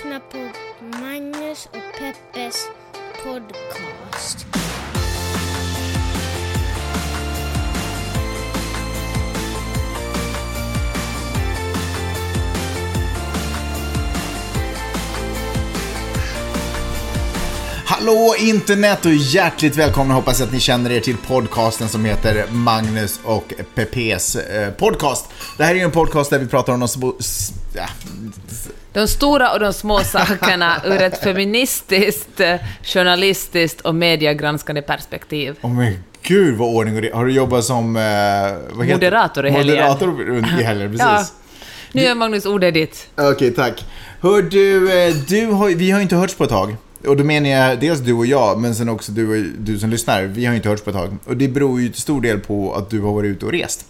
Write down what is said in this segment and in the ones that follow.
lyssnar på Magnus och Peppes podcast. Hallå internet och hjärtligt välkomna hoppas att ni känner er till podcasten som heter Magnus och Pepes eh, podcast. Det här är ju en podcast där vi pratar om de små... Ja, de stora och de små sakerna ur ett feministiskt, journalistiskt och mediegranskande perspektiv. oh men gud vad ordning och det. Har du jobbat som... Eh, vad heter- Moderator i helgen. Moderator i helgen, precis. Ja. Nu är Magnus ordet ditt. Okej, tack. Hör du, eh, du har, vi har inte hörts på ett tag. Och då menar jag dels du och jag, men sen också du, och, du som lyssnar. Vi har inte hörts på ett tag. Och det beror ju till stor del på att du har varit ute och rest.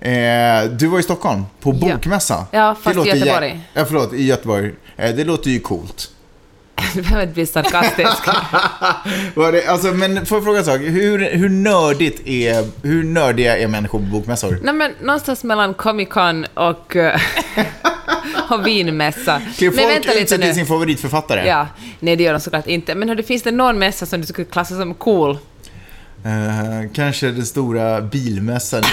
Eh, du var i Stockholm, på Ja. bokmässa. Ja, fast Det låter i Göteborg. jä- Ja, förlåt, i Göteborg. Eh, det låter ju coolt. Du behöver inte bli sarkastisk. Var det, alltså, men får jag fråga en sak? Hur, hur nördigt är, hur nördiga är människor på bokmässor? Nej men någonstans mellan Comic Con och, eh, och vinmässa. Men folk vänta lite utse till sin favoritförfattare? Ja, nej det gör de såklart inte. Men hördu, finns det någon mässa som du skulle klassa som cool? Eh, kanske den stora bilmässan.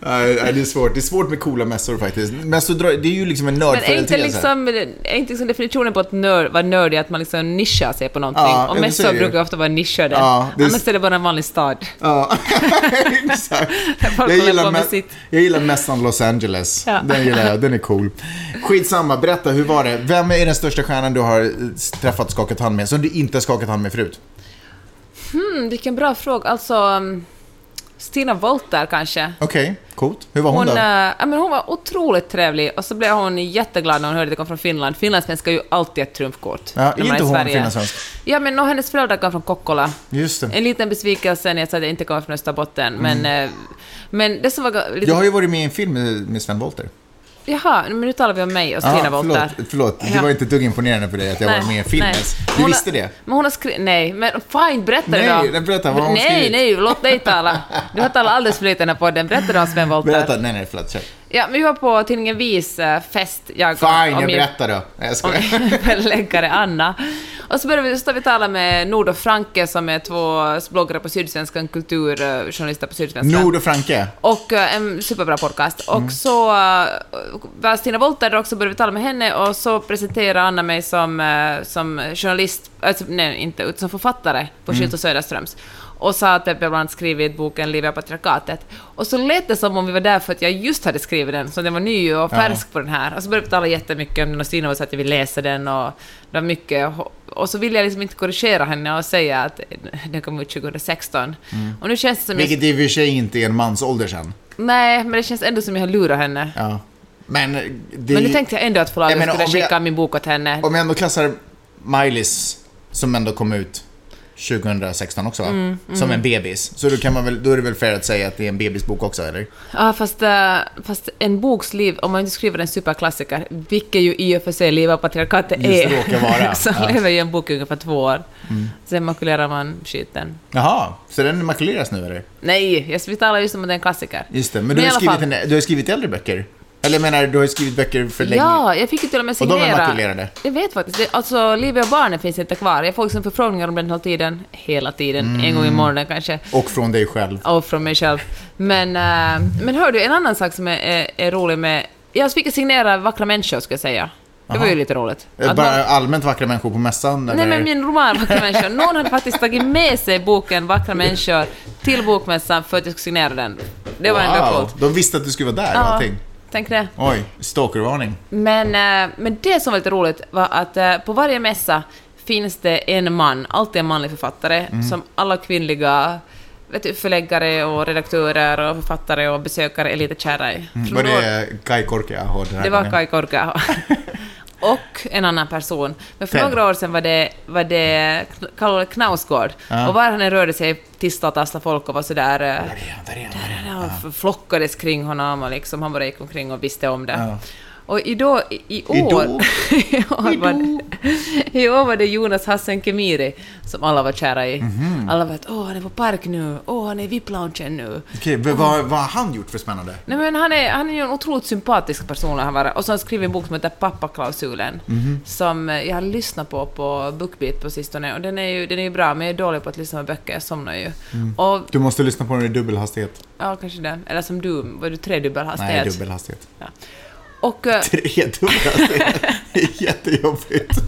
Nej, nej, det är svårt. Det är svårt med coola mässor faktiskt. Mässor, drar- det är ju liksom en Men är inte, nördföreteelse. liksom, är inte liksom definitionen på att nörd, vara nördig att man liksom nischar sig på någonting? Ja, och mässor brukar ofta vara nischade. Ja, det är- Annars är det bara en vanlig stad. Ja, exakt. Jag gillar, mä- sitt. jag gillar mässan Los Angeles. Ja. Den gillar jag, den är cool. Skitsamma, berätta, hur var det? Vem är den största stjärnan du har träffat och skakat hand med, som du inte har skakat hand med förut? Hmm, vilken bra fråga. Alltså, um, Stina Wolter kanske. Okej, coolt. Hur var hon, Hon, då? ja, men hon var otroligt trevlig och så blev hon jätteglad när hon hörde att det kom från Finland. Finlandssvenska är ju alltid ett trumfkort. Ja, är inte hon finlandssvensk? Ja, men och hennes föräldrar kom från Kokkola. Just det. En liten besvikelse när jag sa att jag inte kommer från Österbotten, men, eh, men det som var lite... Mm. Jag har ju varit med i en film med, med Sven Wollter. Jaha, men nu talar vi om mig och Stina Wolter. förlåt, förlåt. det var inte ett dugg imponerande för dig att jag var med i en film nej. ens. Men Du hon visste det? Men hon har skrivit... Nej, men fine, berätta det Nej, då. nej, berätta, vad har hon Nej, skrivit? nej, låt dig tala. Du har talat alldeles för lite i den här podden. Berätta då om Sven Wollter. Berätta, nej, nej, förlåt. Kör. Ja, men vi var på tidningen Vis eh, fest, jag och, Fine, jag berättar då. Nej, jag skojar. förläggare Anna. Och så började vi, så vi tala med Nord och Franke som är två bloggare på Sydsvenskan, kulturjournalister på Sydsvenskan. Nord och Franke. Och eh, en superbra podcast. Och Mm. så uh, var Stina Wolter där också, började vi tala med henne och så presenterade Anna mig som, eh, som journalist, alltså, nej inte, utan som författare på Mm. Skylt och Söderströms. Och sa att jag bland annat skrivit boken Livet och patriarkatet. Och så lät det som om vi var där för att jag just hade skrivit den, så den var ny och färsk på den här. Och så började vi tala jättemycket om den och Stina sa att jag vill läsa den och det var mycket. Och så ville jag liksom inte korrigera henne och säga att den kom ut 2016. Och nu känns det som jag Vilket i och för sig inte är en mans ålder sen. Nej, men det känns ändå som jag har lurat henne. Ja. Men det... Men nu tänkte jag ändå att förlaget Jag skulle skicka min bok åt henne. Om jag ändå klassar Miley's, som ändå kom ut 2016 också va? Mm, Som en bebis. Så då, kan man väl, då är det väl fair att säga att det är en bebisbok också, eller? Ja, fast, eh, fast en boks liv, om man inte skriver en superklassiker, vilket ju i och för sig Livet och patriarkatet Just är, råkar vara, så ja. Mm. lever ju en bok i ungefär två år. Sen makulerar man skiten. Jaha, så den makuleras nu eller? Nej, jag, vi talar just om att det är en klassiker. Just det, men, Men du, har skrivit fall. en, du har skrivit äldre böcker? Eller menar, du har ju skrivit böcker för länge. Ja, jag fick ju till och med Och de är signera. makulerade? Jag vet faktiskt. Det, alltså, Livet och barnen finns inte kvar. Jag får liksom förfrågningar om den hela tiden. Hela tiden. En gång i Mm. månaden kanske. Och från dig själv. och från mig själv. Men, äh, men hör du, en annan sak som är, är, är rolig med... Jag fick signera Vackra människor, ska jag säga. Det var ju lite roligt. Bara någon, allmänt vackra människor på mässan? nej, eller? men min roman Vackra människor. Någon hade faktiskt tagit med sig boken Vackra människor till bokmässan för att jag skulle signera den. Det var ändå coolt. De visste att du skulle vara där och Ja, allting. Tänk det. Oj, stalkervarning. Men, äh, men det som var lite roligt var att äh, på varje mässa finns det en man, alltid en manlig författare, Mm. som alla kvinnliga vet du, förläggare och redaktörer och författare och besökare är lite kära i. Från Var det Kai Korkeaho den här Det var gången? Kai Korkeaho. och en annan person. Men för Ted. några år sedan var det, var det Kalle Knausgård. Ja. Och var han än rörde sig tistade och tasslade folk och var sådär... eh, Där är han, där är han, där är han. ja, flockades kring honom och liksom, han bara gick omkring och visste om det. Ja. Och idag, i, år... i var det, I år var det Jonas Hassen Kemiri som alla var kära i. Mhm. Alla var att åh, han är på park nu, åh, han är i VIP-loungen nu. Okej, vad, vad vad har han gjort för spännande? Nej men han är, han är en otroligt sympatisk person han var. Och så har han skrivit en bok som heter Pappaklausulen. Mhm. Som eh, jag har lyssnat på på Bookbeat på sistone. Och den är ju, den är ju bra, men jag är dålig på att lyssna på böcker, jag somnar ju. Mm. Och, Du måste lyssna på den i dubbelhastighet. ja kanske den. Eller som du, var du tredubbel Nej, hastighet? dubbelhastighet. Och, eh, Tredubbel hastighet. Det är jättejobbigt.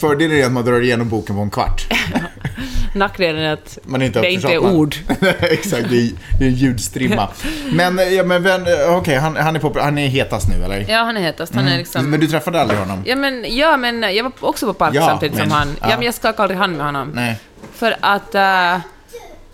Fördelen är att man drar igenom boken på en kvart. nackdelen är att Man inte det inte är ord. Exakt, det är, det är en ljudstrimma. Men, ja, men vem- okej, han, han, är populär- han är hetast nu, eller? Ja, han är hetast. Han är liksom... Mm. Men du träffade aldrig honom? Ja men, ja, men jag var också på park Ja, samtidigt men- som han. Ja. ja. men jag skakade aldrig hand med honom. Nej. För att... eh,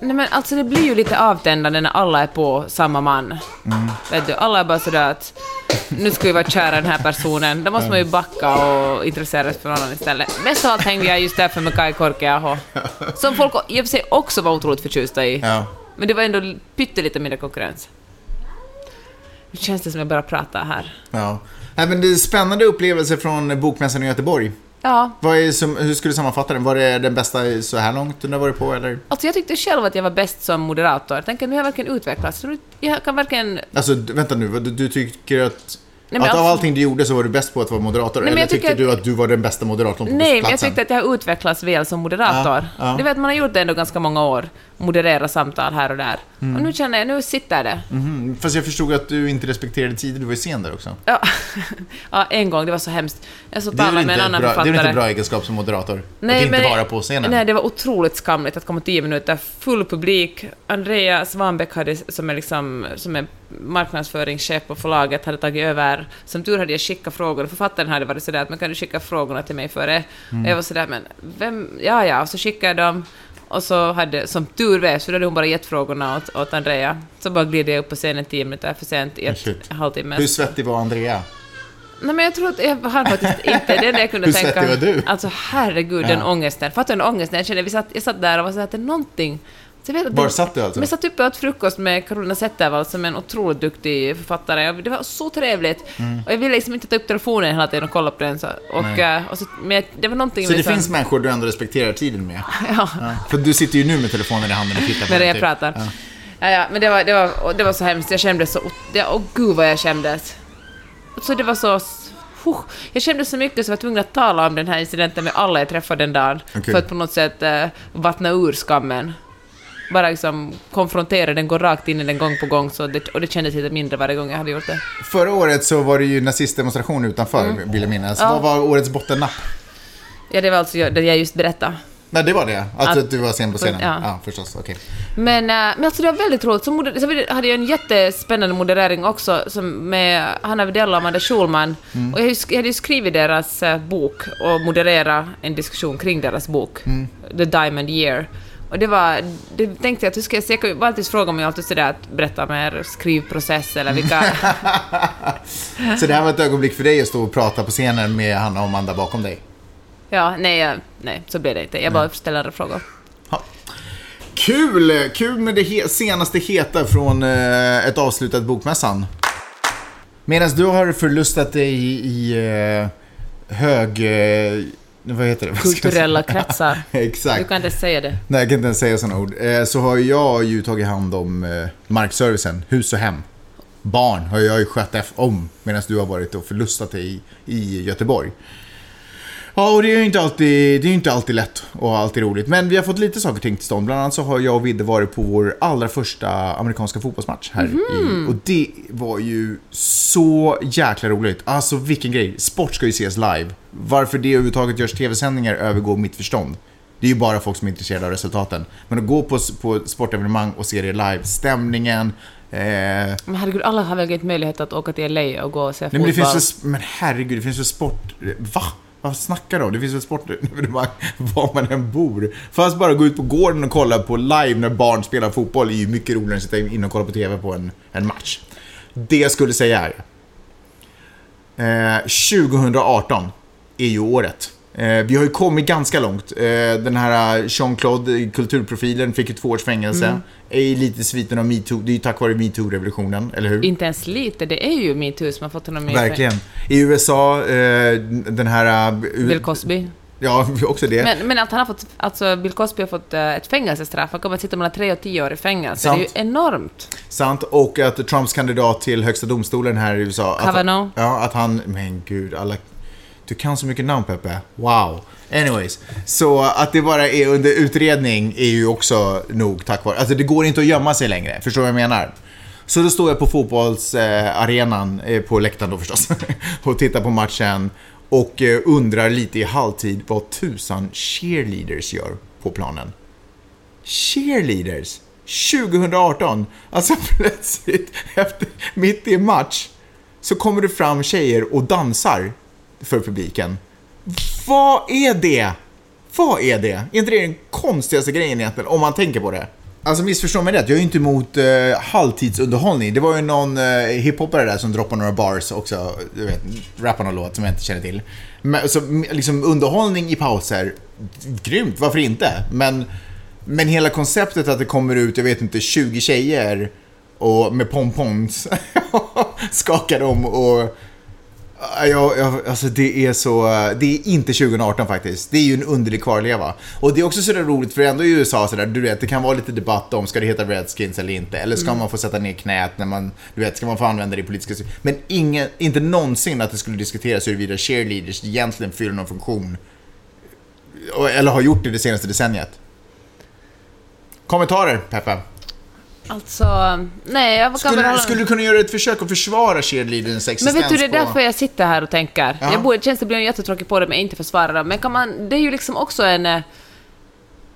nej men alltså det blir ju lite avtändande när alla är på samma man. Mm. Vet du, alla är bara sådär att nu ska vi vara kära den här personen. Då måste man ju backa och intressera sig för någon annan istället. Mest av allt hängde jag just därför med Kai Korkeaho. Som folk i och för sig också var otroligt förtjusta i. Ja. Men det var ändå pyttelite mindre konkurrens. Nu känns det som jag bara pratar här. ja. Nej, men det är spännande upplevelse från Bokmässan i Göteborg. Ja, Vad är som, hur skulle du sammanfatta den? Var det den bästa så här långt du har varit på, eller? Alltså jag tyckte själv att jag var bäst som moderator. Jag tänker nu har jag verkligen utvecklats. Jag kan verkligen... Alltså, vänta nu, du, du tycker att... Nej, att av alltså- allting du gjorde så var du bäst på att vara moderator? Nej, eller tyckte att- du att du var den bästa moderatorn på Nej, men jag platsen? tyckte att jag har utvecklats väl som moderator. Ja, ja. Du vet, man har gjort det ändå ganska många år. Moderera samtal här och där. Och nu känner jag, nu sitter det. Mhm, Fast jag förstod att du inte respekterade tider, du var ju sen där också. Ja. ja, en gång, det var så hemskt. Jag så talade med en annan bra, det är författare. väl inte bra egenskap som moderator? att inte men- vara på scenen? Nej, det var otroligt skamligt att komma tio minuter, full publik. Andrea Svanbäck hade, som är, liksom, som är marknadsföringschef på förlaget, hade tagit över. Som tur hade jag skickat frågor. Författaren hade varit sådär att men kan du skicka frågorna till mig före? Mm. Jag var sådär, men vem, ja ja, och så skickade jag dem. Och så hade, som tur var, så hade hon bara gett frågorna åt, åt Andrea. Så bara gled jag upp på scenen tio minuter för sent i ett halvtimme. Hur svettig var Andrea? Nej men jag tror att jag har faktiskt inte, det enda jag kunde Hur tänka... svettig var du? Alltså herregud, den Ja. ångesten. Fattar du den ångesten? Jag kände, vi satt, jag satt där och var såhär att det är någonting... Så jag vet att Var det- satt du alltså? Men jag satt uppe och åt frukost med Carolina Zettervall som är en otroligt duktig författare. Det var så trevligt. Mm. Och jag ville liksom inte ta upp telefonen hela tiden och kolla på den. Så, och, eh, och så, men det var någonting Så det med finns människor du ändå respekterar tiden med? Ja, Ja. För du sitter ju nu med telefonen i handen och tittar på medan den, jag typ. pratar. Ja. Ja, ja, men det var, det, var, det var så hemskt. Jag kände så... Ja, åh gud vad jag kändes. Så det var så... Huh, jag kände så mycket så jag var tvungen att tala om den här incidenten med alla jag träffade den dagen. Okej. För att på något sätt eh, vattna ur skammen. Bara liksom konfrontera den, gå rakt in i den gång på gång. Så det, och det kändes lite mindre varje gång jag hade gjort det. Förra året så var det ju nazistdemonstration utanför, vill jag minnas. Mm. Ja. Vad var årets bottennapp? Ja, det var alltså jag- det jag just berättade. Nej, det var det? Alltså Att- att du var sen på scenen? Ja. Ja, förstås. Okej. Men, eh, men alltså det var väldigt roligt. Så, moder- så hade jag en jättespännande moderering också som med Hanna Widell och Amanda Schulman. Och jag, jag hade ju skrivit deras eh, bok och moderera en diskussion kring deras bok, The Diamond Year. Och det var, det tänkte jag att hur ska jag jag alltid fråga mig alltid sådär att berätta om er skrivprocess eller vilka... Så det här var ett ögonblick för dig att stå och prata på scenen med Hanna och Amanda bakom dig? ja, nej, jag- nej, så blev det inte. Jag bara ställer andra frågor. Kul! Kul med det he- senaste heta från eh, ett avslutat Bokmässan. Medan du har förlustat dig i, i eh, hög... Eh, vad heter det? Kulturella kretsar. Exakt. Du kan inte säga det. Nej, jag kan inte ens säga sådana ord. Eh, så har jag ju tagit hand om eh, markservicen, hus och hem. Barn har jag ju skött om medan du har varit och förlustat dig i, i Göteborg. Ja, och det är ju inte alltid, det är ju inte alltid lätt och alltid roligt. Men vi har fått lite saker och ting till stånd. Bland annat så har jag och Vidde varit på vår allra första amerikanska fotbollsmatch här. I, och det var ju så jäkla roligt. Alltså vilken grej. Sport ska ju ses live. Varför det överhuvudtaget görs tv-sändningar övergår mitt förstånd. Det är ju bara folk som är intresserade av resultaten. Men att gå på, på sportevenemang och se det live, stämningen, eh, Men herregud, alla har väl inte möjlighet att åka till LA och gå och se Nej fotboll? men det finns väl, men herregud, det finns väl sport... Va? Vad snackar du om? Det finns väl sportevenemang var man än bor. Fast bara gå ut på gården och kolla på live när barn spelar fotboll är ju mycket roligare än att sitta inne och kolla på TV på en, en match. Det jag skulle säga är... Eh, 2018 är ju året. Eh, vi har ju kommit ganska långt. Eh, den här eh, Jean-Claude, kulturprofilen, fick ju två års fängelse. Mm. Är lite sviten av metoo. Det är ju tack vare metoo-revolutionen, eller hur? Inte ens lite, det är ju metoo som har fått honom i Verkligen. I USA, den här... Bill Cosby. Ja, också det. Men, men att han har fått, alltså Bill Cosby har fått ett fängelsestraff, han kommer att sitta mellan 3 och 10 år i fängelse. Sant. Det är ju enormt. Sant. Och att Trumps kandidat till högsta domstolen här i USA... Att, Kavanaugh. ja, att han... Men gud, alla... Du kan så mycket namn, Peppe. Wow. Anyways. Så att det bara är under utredning är ju också nog tack vare... Alltså det går inte att gömma sig längre. Förstår du vad jag menar? Så då står jag på fotbollsarenan, eh, på läktaren då förstås, och tittar på matchen och eh, undrar lite i halvtid vad tusan cheerleaders gör på planen. Cheerleaders 2018. Alltså plötsligt, efter, mitt i en match, så kommer det fram tjejer och dansar för publiken. Vad är det? Vad är det? Är inte det den konstigaste grejen egentligen, om man tänker på det? Alltså missförstå mig rätt, jag är ju inte emot eh, halvtidsunderhållning. Det var ju någon eh, hiphopare där som droppade några bars också, du vet, rappade någon låt som jag inte känner till. Men, så liksom underhållning i pauser, grymt, varför inte? Men, men hela konceptet att det kommer ut, jag vet inte, 20 tjejer och med pompons skakar om och Ja, ja, alltså det är så, det är inte 2018 faktiskt. Det är ju en underlig kvarleva. Och det är också sådär roligt, för ändå i USA sådär, du vet, det kan vara lite debatt om, ska det heta Redskins eller inte? Eller ska man få sätta ner knät när man, du vet, ska man få använda det i politiska syften? Men ingen, inte någonsin att det skulle diskuteras huruvida cheerleaders egentligen fyller någon funktion. Eller har gjort det det senaste decenniet. Kommentarer, Peppa? Alltså, nej, jag kan väl Skulle, hålla... skulle du kunna göra ett försök att försvara cheerleaderns existens Men vet du, det är på- därför jag sitter här och tänker. Ja. Jag borde, det känns det blir en jättetråkig på det, men jag inte försvara det. Men kan man, det är ju liksom också en... eh,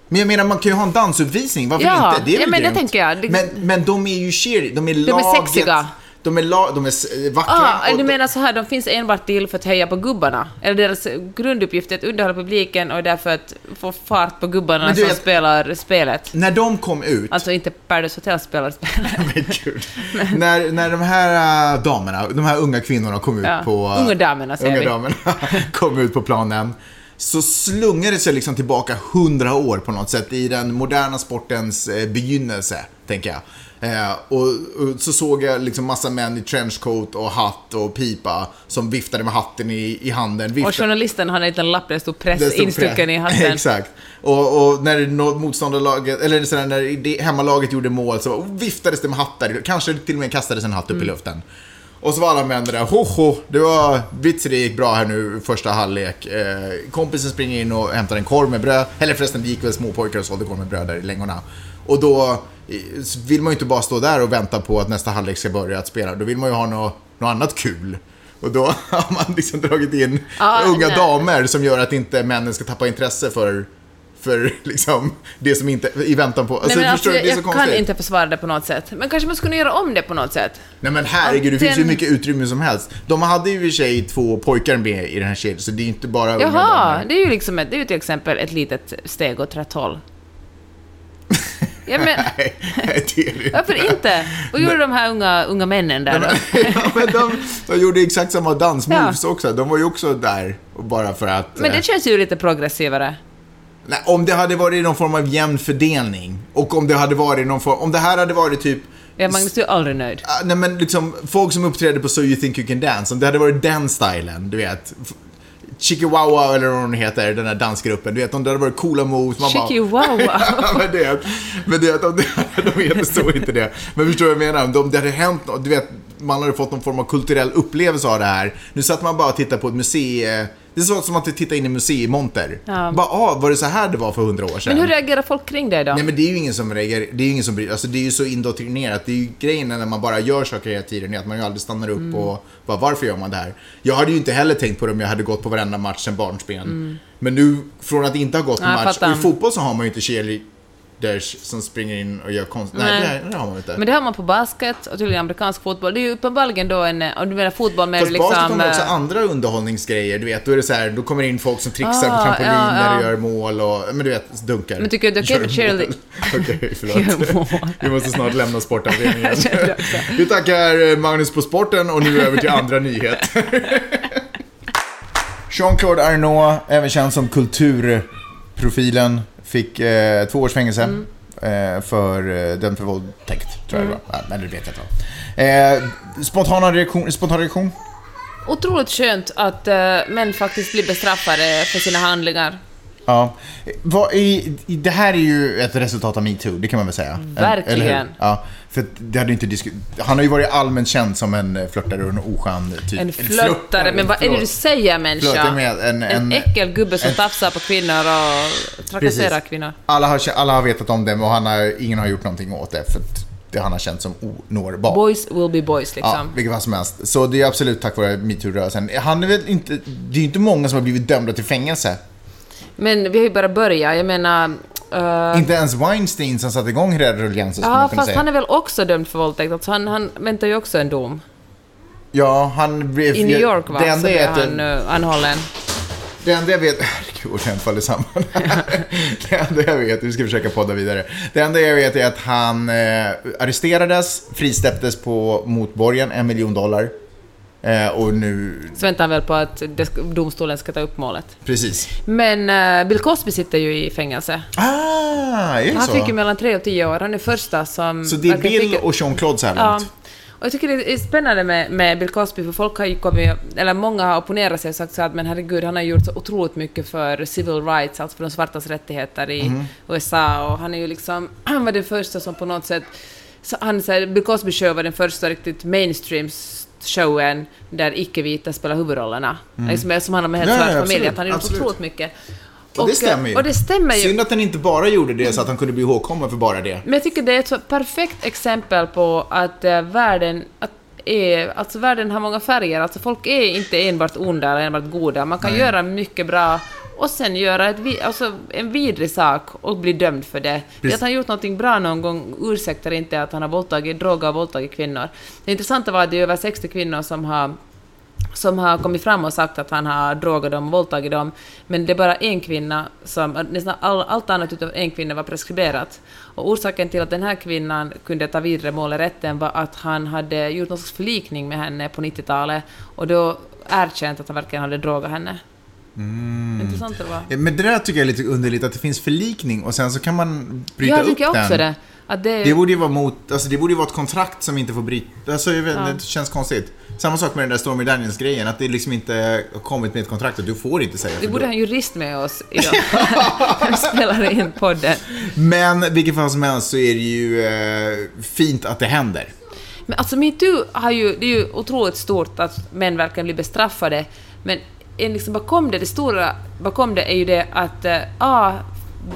Men jag menar, man kan ju ha en dansuppvisning, varför Ja, inte? Det är ja, väl men det grymt. tänker jag. Det- Men, men de är ju cheer, de är De är laget. sexiga. De är, la, de är vackra. Ah, du menar så här, de finns enbart till för att heja på gubbarna? Eller deras grunduppgift är att underhålla publiken och därför att få fart på gubbarna som vet- spelar spelet? När de kom ut, Alltså inte Paradise Hotel spelar spelet. men när, när de här äh, damerna, de här unga kvinnorna kom ut Ja, på... unga damerna, säger unga vi. damerna kom ut på planen. Så slungade det sig liksom tillbaka hundra år på något sätt i den moderna sportens eh, begynnelse, tänker jag. Eh, och, och så såg jag liksom massa män i trenchcoat och hatt och pipa som viftade med hatten i, i handen. Och Viftade, journalisten hade en liten lapp där det stod press instucken i hatten. Exakt. Och, och när motståndarlaget, eller sådär, när det, hemmalaget gjorde mål så viftades det med hattar. Kanske till och med kastades en hatt upp Mm. i luften. Och så var alla män där, ho ho, det var vits det gick bra här nu första halvlek. Eh, kompisen springer in och hämtar en korv med bröd. Eller förresten, det gick väl små pojkar och sålde korv med bröd där i längorna. Och då vill man ju inte bara stå där och vänta på att nästa halvlek ska börja att spela. Då vill man ju ha något, något annat kul. Och då har man liksom dragit in Ja, unga nej. damer som gör att inte männen ska tappa intresse för, för liksom det som inte, i väntan på, alltså, Nej, men alltså, jag, jag kan inte försvara det på något sätt. Men kanske man skulle göra om det på något sätt. Nej men herregud, det finns ju Antingen- mycket utrymme som helst. De hade ju i och för sig två pojkar med i den här kedjan, så det är ju inte bara unga Jaha, det är ju liksom ett, det är ju till exempel ett litet steg åt rätt håll. Ja, men Nej, det är det inte. varför inte? Vad gjorde de här unga, unga männen där då? ja, men de, de gjorde exakt samma dansmoves också. De var ju också där bara för att... Men eh, det känns ju lite progressivare. Nej, om det hade varit någon form av jämn fördelning och om det hade varit någon form... Om det här hade varit typ... Ja, Magnus, du är aldrig nöjd. Ah, Nej men liksom, folk som uppträder på So You Think You Can Dance, om det hade varit den stilen, du vet. Chikiwawa eller vad hon heter, den här dansgruppen. Du vet, det hade varit coola moves. Man Chikiwawa. Ja, men det, men det, de, de heter så inte det. Men förstår du vad jag menar? Om det hade hänt du vet, man hade fått någon form av kulturell upplevelse av det här. Nu satt man bara och tittade på ett museum. Det är så som att titta in i museimonter. Ja. Bara, ah, var det så här det var för hundra år sedan? Men hur reagerar folk kring det då? Nej men det är ju ingen som reagerar, det är ju ingen som bryr alltså det är ju så indoktrinerat. Det är ju grejen när man bara gör saker hela tiden, är att man ju aldrig stannar upp Mm. och bara varför gör man det här? Jag hade ju inte heller tänkt på det om jag hade gått på varenda match sen barnsben. Mm. Men nu, från att inte ha gått på Ja, match, och i fotboll så har man ju inte cheerleaders som springer in och gör konst. Nej, Nej. det, det har man inte. Men det har man på basket och tydligen amerikansk fotboll. Det är ju uppenbarligen då en... Om du menar fotboll med Fast basket har liksom... man också eh, andra underhållningsgrejer, du vet. Då är det så här, då kommer in folk som trixar på Ah, trampoliner ja, ja. och gör mål och, men du vet, dunkar. Men tycker du det är okej med mål. cheerlead- Okej, förlåt. Vi måste snart lämna sportavdelningen. Vi tackar eh, Magnus på sporten och nu över till andra nyheter. Jean-Claude Arnault, även känd som kulturprofilen, fick eh, två års fängelse. Mm. Eh, för eh, dömd för våldtäkt, tror jag det var. Ja, men det vet jag inte. Eh, spontana reaktion, spontan reaktion? Otroligt skönt att eh, män faktiskt blir bestraffade för sina handlingar. Ja. Vad är, det här är ju ett resultat av metoo, det kan man väl säga. En- Verkligen. eller hur? Ja, för det hade inte disku- Han har ju varit allmänt känd som en eh, flörtare och en oskön typ. En flörtare, men vad är det du säger människa? Jag menar en- en, en- äckel gubbe som en- tafsar på kvinnor och trakasserar Precis. kvinnor. Alla har, alla har vetat om det och han har, ingen har gjort någonting åt det för det han har känt som onårbar. Boys will be boys Ja, liksom. vilket fall som helst. Så det är absolut tack vare metoo-rörelsen. Han är väl inte, det är ju inte många som har blivit dömda till fängelse. Men vi har ju bara börjat, jag menar... eh, Inte ens Weinstein som satte igång hela rulliansen skulle ja, man kunna fast säga. han är väl också dömd för våldtäkt, alltså han, han väntar ju också en dom. Ja, han blev... I New York va? Det så blev han uh, anhållen. Det enda jag vet... Herregud, den faller samman. det enda jag vet, vi ska försöka podda vidare. Det enda jag vet är att han eh, arresterades, frisläpptes på motborgen, en miljon dollar. Eh, och nu... Så väntar han väl på att domstolen ska ta upp målet. Precis. Men eh, Bill Cosby sitter ju i fängelse. Ah, är det Han så? fick ju mellan 3 och 10 år. Han är första som... Så det är Bill fick- och Jean-Claude så här Ja. långt? Och jag tycker det är spännande med, med Bill Cosby, för folk har ju kommit, eller många har opponerat sig och sagt så att men herregud, han har gjort så otroligt mycket för civil rights, alltså för de svartas rättigheter i Mhm. USA, och han är ju liksom, han var den första som på något sätt, så han säger, Bill Cosby show var den första riktigt mainstream showen där icke-vita spelar huvudrollerna. Liksom, som handlar om en helt Mm. Svart familj, att han har gjort otroligt mycket. Och det stämmer ju. Och det stämmer ju. Synd att han inte bara gjorde det så att han kunde bli ihågkommen för bara det. Men jag tycker det är ett så perfekt exempel på att eh, världen att är, alltså världen har många färger, alltså folk är inte enbart onda eller enbart goda. Man kan Nej. göra mycket bra och sen göra ett, vi- alltså, en vidrig sak och bli dömd för det. Det Precis. att han gjort någonting bra någon gång ursäktar inte att han har våldtagit, drogat och våldtagit kvinnor. Det intressanta var att det är över 60 kvinnor som har som har kommit fram och sagt att han har drogat dem och våldtagit dem, men det är bara en kvinna som, nästan all, allt annat utom en kvinna var preskriberat. Och orsaken till att den här kvinnan kunde ta vidare mål i rätten var att han hade gjort någon slags förlikning med henne på 90-talet och då erkänt att han verkligen hade drogat henne. Intressant det var. Men det där tycker jag är lite underligt, att det finns förlikning och sen så kan man bryta Jag upp tycker också den. det. Att det, Det borde ju vara mot, alltså det borde vara ett kontrakt som inte får bryta, alltså jag vet, Ja. det känns konstigt. Samma sak med den där Stormy Daniels-grejen, att det liksom inte har kommit med ett kontrakt att du får inte säga vi borde ha en jurist med oss idag. Spelar in podden. Men vilken fall som helst så är det ju eh, fint att det händer. Men alltså metoo har ju, det är ju otroligt stort att män verkligen blir bestraffade, men en liksom bakom det, det stora bakom det är ju det att eh, ah,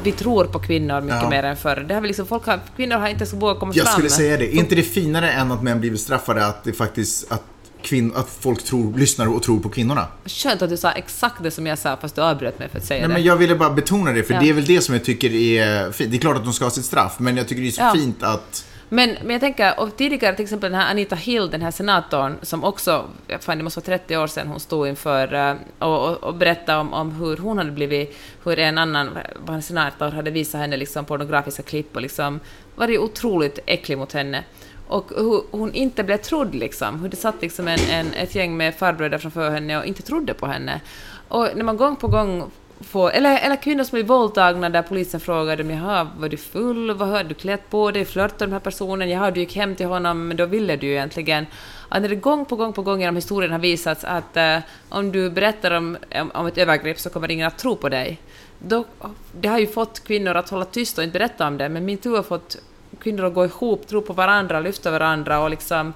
vi tror på kvinnor mycket Ja. mer än förr. Det har vi liksom, folk har, kvinnor har inte så vågat komma Jag fram. skulle säga det. Är inte det finare än att män blir bestraffade att det faktiskt, att, kvinn, att folk tror, lyssnar och tror på kvinnorna? Skönt att du sa exakt det som jag sa, fast du avbröt mig för att säga Nej, det. men jag ville bara betona det, för Ja. det är väl det som jag tycker är fint. Det är klart att de ska ha sitt straff, men jag tycker det är så Ja. fint att... Men, men jag tänker, och tidigare till exempel den här Anita Hill, den här senatorn, som också, fan det måste vara 30 år sedan hon stod inför eh, och, och, och berättade om, om hur hon hade blivit, hur en annan en senator hade visat henne liksom pornografiska klipp och liksom varit otroligt äcklig mot henne. Och hur hon inte blev trodd liksom, hur det satt liksom en, en, ett gäng med farbröder framför henne och inte trodde på henne. Och när man gång på gång får, eller, eller kvinnor som blir våldtagna där polisen frågar dem jaha, var du full, vad har du klätt på dig, flörtade med den här personen, jaha, du gick hem till honom, men då ville du ju egentligen. Att när det gång på gång på gång genom historien har visats att eh, om du berättar om, om, om ett övergrepp så kommer ingen att tro på dig. Då, det har ju fått kvinnor att hålla tyst och inte berätta om det, men metoo har fått kvinnor att gå ihop, tro på varandra, lyfta varandra och liksom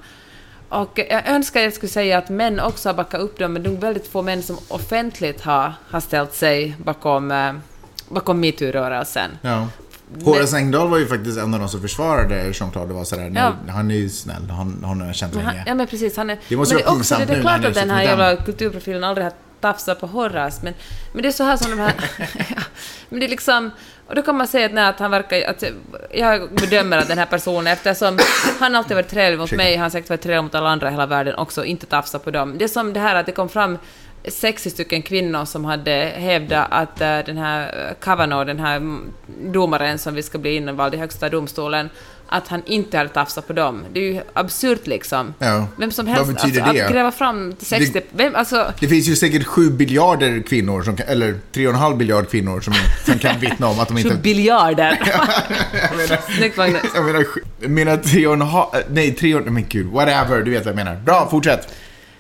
och jag önskar jag skulle säga att män också har backat upp dem, men det är väldigt få män som offentligt har, har ställt sig bakom, eh, bakom metoo-rörelsen. Ja. Horace Engdahl var ju faktiskt en av de som försvarade Jean-Claude. Det var sådär, Ja. han är ju snäll, han, han har jag känt länge. ja men precis, han är... Det måste men vara pinsamt det är nu klart att den är här jävla kulturprofilen aldrig har tafsat på Horace, men, men det är så här som de här... men det är liksom... Och då kan man säga att, nej, att han verkar... Att jag bedömer att den här personen, eftersom han alltid varit trevlig mot mig, han har säkert varit trevlig mot alla andra i hela världen också, inte tafsat på dem. Det är som det här att det kom fram 60 stycken kvinnor som hade hävdat att eh, den här Kavanaugh, den här domaren som vi ska bli invald i högsta domstolen, att han inte hade tafsat på dem. Det är ju absurt liksom. Ja. Vem som Vad helst, betyder alltså, det? att gräva fram till 60... Vem, alltså, Det finns ju säkert 7 biljarder kvinnor, som eller 3,5 biljard kvinnor som, som kan vittna om att de inte... biljarder. jag menar, Snyggt Magnus. jag menar, jag menar 3,5... Nej, 3... Men gud, whatever, du vet vad jag menar. Bra, fortsätt.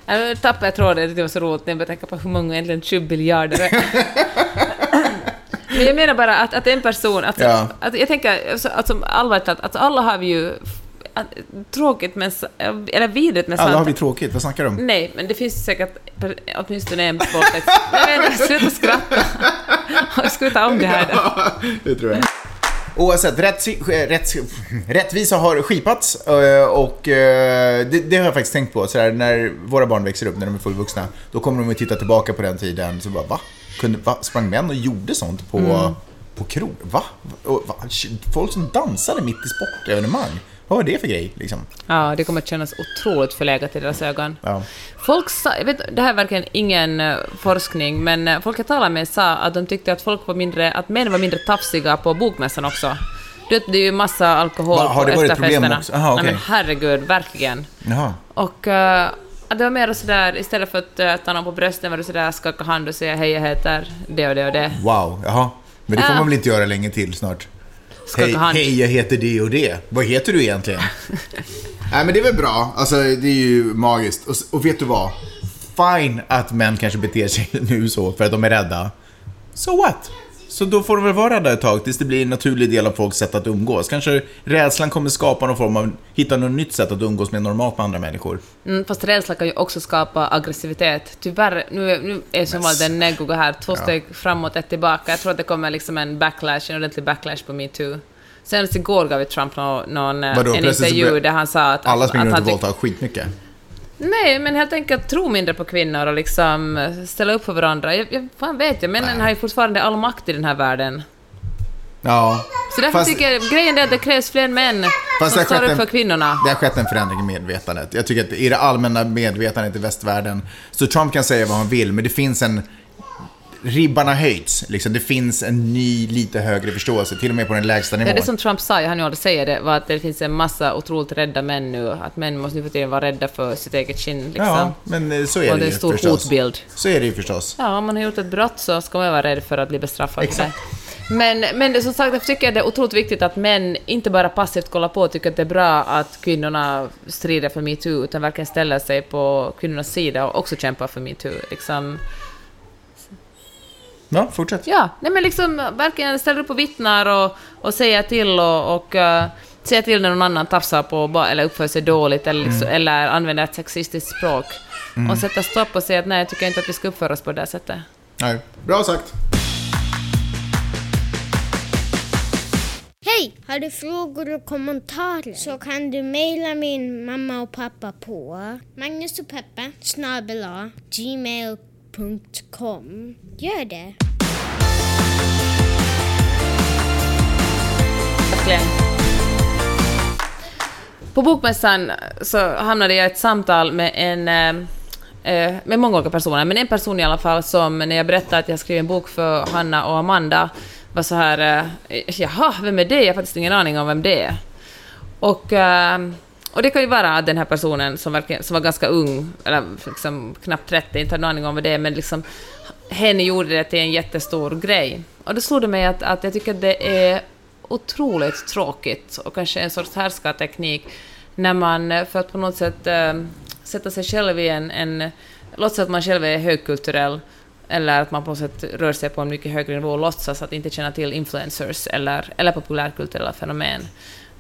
Jag tappade tråden, det var så roligt när jag tänka på hur många egentligen 20 biljarder är. Men jag menar bara att, att en person, att, Ja. att jag tänker, alltså, alltså, allvarligt talat, alltså, alla har vi ju att, tråkigt med, s- eller vidrigt med Alla har vi tråkigt, vad snackar du om? Nej, men det finns säkert åtminstone en våldtäkt. Nej men sluta skratta. Ska vi ta om det här då? det tror jag. Oavsett, rätt, rätt, rättvisa har skipats eh, och eh, det, det har jag faktiskt tänkt på. Så här, när våra barn växer upp, när de är fullvuxna, då kommer de att titta tillbaka på den tiden. Så bara, va? Kunde, va? Sprang män och gjorde sånt på, Mm. på krog? Va? Va? Folk som dansade mitt i sportevenemang. Vad var det för grej? Liksom? Ja, det kommer att kännas otroligt förlegat i deras ögon. Ja. Folk sa, jag vet, det här är verkligen ingen eh, forskning, men eh, folk jag talade med sa att de tyckte att folk var mindre, att män var mindre tafsiga på bokmässan också. Du vet, det är ju massa alkohol Va, har på det varit problem också? Aha, okej. Nej, men herregud, verkligen. Jaha. Och att det var mer sådär, istället för att uh, ta någon på brösten var det sådär skaka hand och säga hej, jag heter det och det och det. Wow, jaha. Men det får man väl inte göra länge till snart? Hej, hand. hej, jag heter det och det. Vad heter du egentligen? Nej, men det är väl bra. Alltså, det är ju magiskt. Och, och vet du vad? Fine att män kanske beter sig nu så för att de är rädda. So what? Så då får de väl vara rädda ett tag tills det blir en naturlig del av folks sätt att umgås. Kanske rädslan kommer skapa någon form av, hitta något nytt sätt att umgås med normalt med andra människor. Mm, fast rädsla kan ju också skapa aggressivitet. Tyvärr, nu nu är som vanligt en neggo här, två steg framåt, ett tillbaka. Jag tror att det kommer liksom en backlash, en ordentlig backlash på metoo. Senast igår gav ju Trump någon, någon eh, Vadå, en intervju där han sa att... Alla springer runt och våldtar skitmycket. Nej, men helt enkelt tro mindre på kvinnor och liksom eh, ställa upp för varandra. Jag, jag fan vet jag, männen har ju fortfarande all makt i den här världen. Ja. Så därför Fast- tycker jag, grejen är att det krävs fler män Fast som står upp för kvinnorna. Det har skett en förändring i medvetandet. Jag tycker att i det allmänna medvetandet i västvärlden, så Trump kan säga vad han vill, men det finns en... Ribban har höjts. Liksom, det finns en ny, lite högre förståelse, till och med på den lägsta Ja, nivån. det som Trump sa, jag hann ju aldrig säga det, var att det finns en massa otroligt rädda män nu. Att män måste nu för tiden vara rädda för sitt eget skinn. Liksom. Ja, men eh, så är och det det är en stor förstås. hotbild. Så är det ju förstås. Ja, om man har gjort ett brott så ska man vara rädd för att bli bestraffad. Exakt. Men, men det, som sagt, jag tycker att det är otroligt viktigt att män inte bara passivt kollar på och tycker att det är bra att kvinnorna strider för metoo, utan verkligen ställer sig på kvinnornas sida och också kämpar för metoo. Liksom. Ja, fortsätt. Ja, nej men liksom verkligen ställer upp och vittnar och, och säger till och, och uh, säger till när någon annan tafsar på eller uppför sig dåligt eller, liksom, eller använder ett sexistiskt språk. Och sätta stopp och säga att nej, jag tycker inte att vi ska uppföra oss på det här sättet. Nej. Bra sagt. Hej! Har du frågor och kommentarer så kan du mejla min mamma och pappa på Magnus och Peppe snabel-a gmail.com. Gör det! På Bokmässan eh, så hamnade jag i ett samtal med en eh, eh, med många olika personer, men en person i alla fall som när jag berättade att jag skrev en bok för Hanna och Amanda var så här ”Jaha, vem är det? Jag har faktiskt ingen aning om vem det är”. Och, och det kan ju vara den här personen som, verkligen, som var ganska ung, eller liksom knappt 30, inte har någon aning om vad det är, men liksom henne gjorde det till en jättestor grej. Och då slog det mig att, att jag tycker att det är otroligt tråkigt och kanske en sorts härskarteknik när man, för att på något sätt äh, sätta sig själv i en, en... Låtsas att man själv är högkulturell eller att man på något sätt rör sig på en mycket högre nivå och låtsas att inte känna till influencers eller, eller populärkulturella fenomen.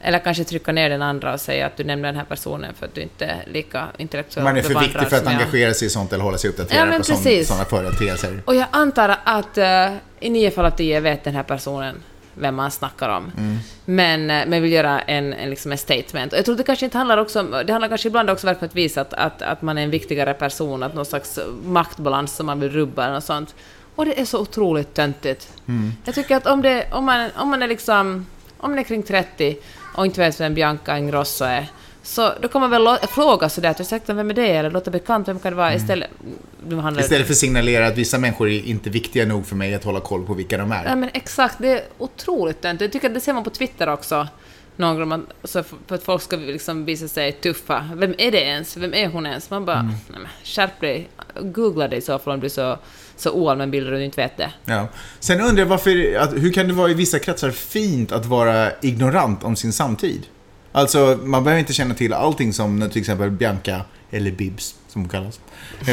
Eller kanske trycka ner den andra och säga att du nämner den här personen för att du inte är lika intellektuellt Man är för viktig för att engagera sig i sånt eller hålla sig Ja, uppdaterad men på sådana företeelser. Och jag antar att uh, i nio fall av tio vet den här personen vem man snackar om. Mm. Men, eh, men vill göra en, en, liksom en statement. Och jag tror det kanske inte handlar också om, det handlar kanske ibland också om att visa att, att, att man är en viktigare person, att någon slags maktbalans som man vill rubba något sånt. Och det är så otroligt töntigt. Mm. Jag tycker att om, det, om, man, om man är liksom, om man är kring 30 och inte vet vem Bianca Ingrosso är, Så då kan man väl fråga sådär, att ursäkta, vem är det? Eller låta bekant, vem kan det vara? Istället... Nu handlar Istället för att signalera att vissa människor är inte viktiga nog för mig att hålla koll på vilka de är. Ja, men exakt. Det är otroligt. Jag tycker att det ser man på Twitter också. Någon gång man, så för att folk ska liksom visa sig tuffa. Vem är det ens? Vem är hon ens? Man bara, Mm. nej men skärp dig. Googla det i så fall om du är så, så oallmän bilder och du inte vet det. Ja. Sen undrar jag varför, att, hur kan det vara i vissa kretsar fint att vara ignorant om sin samtid? Alltså, man behöver inte känna till allting som till exempel Bianca, eller Bibs som hon kallas,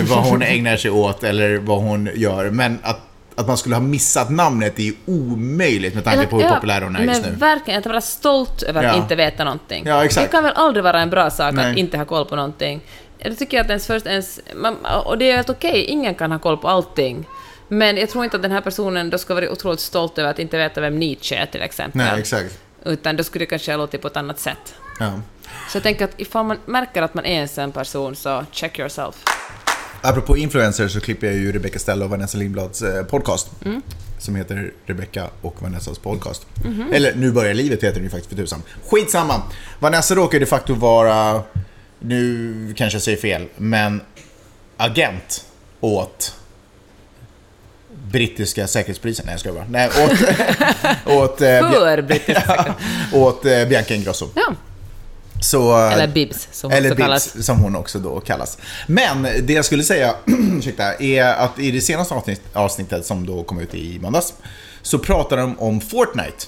vad hon ägnar sig åt eller vad hon gör. Men att, att man skulle ha missat namnet är ju omöjligt med tanke på hur ja, populär hon är just Men nu. verkligen, att vara stolt över att Ja. inte veta någonting. Ja, exakt. Det kan väl aldrig vara en bra sak Nej. att inte ha koll på någonting. Jag tycker att ens först ens... Man, och det är helt okej, ingen kan ha koll på allting. Men jag tror inte att den här personen då ska vara otroligt stolt över att inte veta vem Nietzsche är till exempel. Nej, exakt. Utan då skulle det kanske ha låtit på ett annat sätt. Ja. Så jag tänker att ifall man märker att man är en sån person så check yourself. Apropå influencers så klipper jag ju Rebecca Stella och Vanessa Lindblads eh, podcast. Som heter Rebecca och Vanessas podcast. Eller Nu börjar livet heter den ju faktiskt för tusan. Skitsamma! Vanessa råkar de facto vara, nu kanske jag säger fel, men agent åt brittiska säkerhetspolisen. Nej jag skojar bara. Nej, åt, åt, eh, Bia- För brittiska... åt eh, Bianca Ingrosso. Ja, Så, eller Bibs som hon eller också Bibs, kallas. som hon också då kallas. Men det jag skulle säga, ursäkta, är att i det senaste avsnitt, avsnittet som då kom ut i måndags, så pratar de om Fortnite.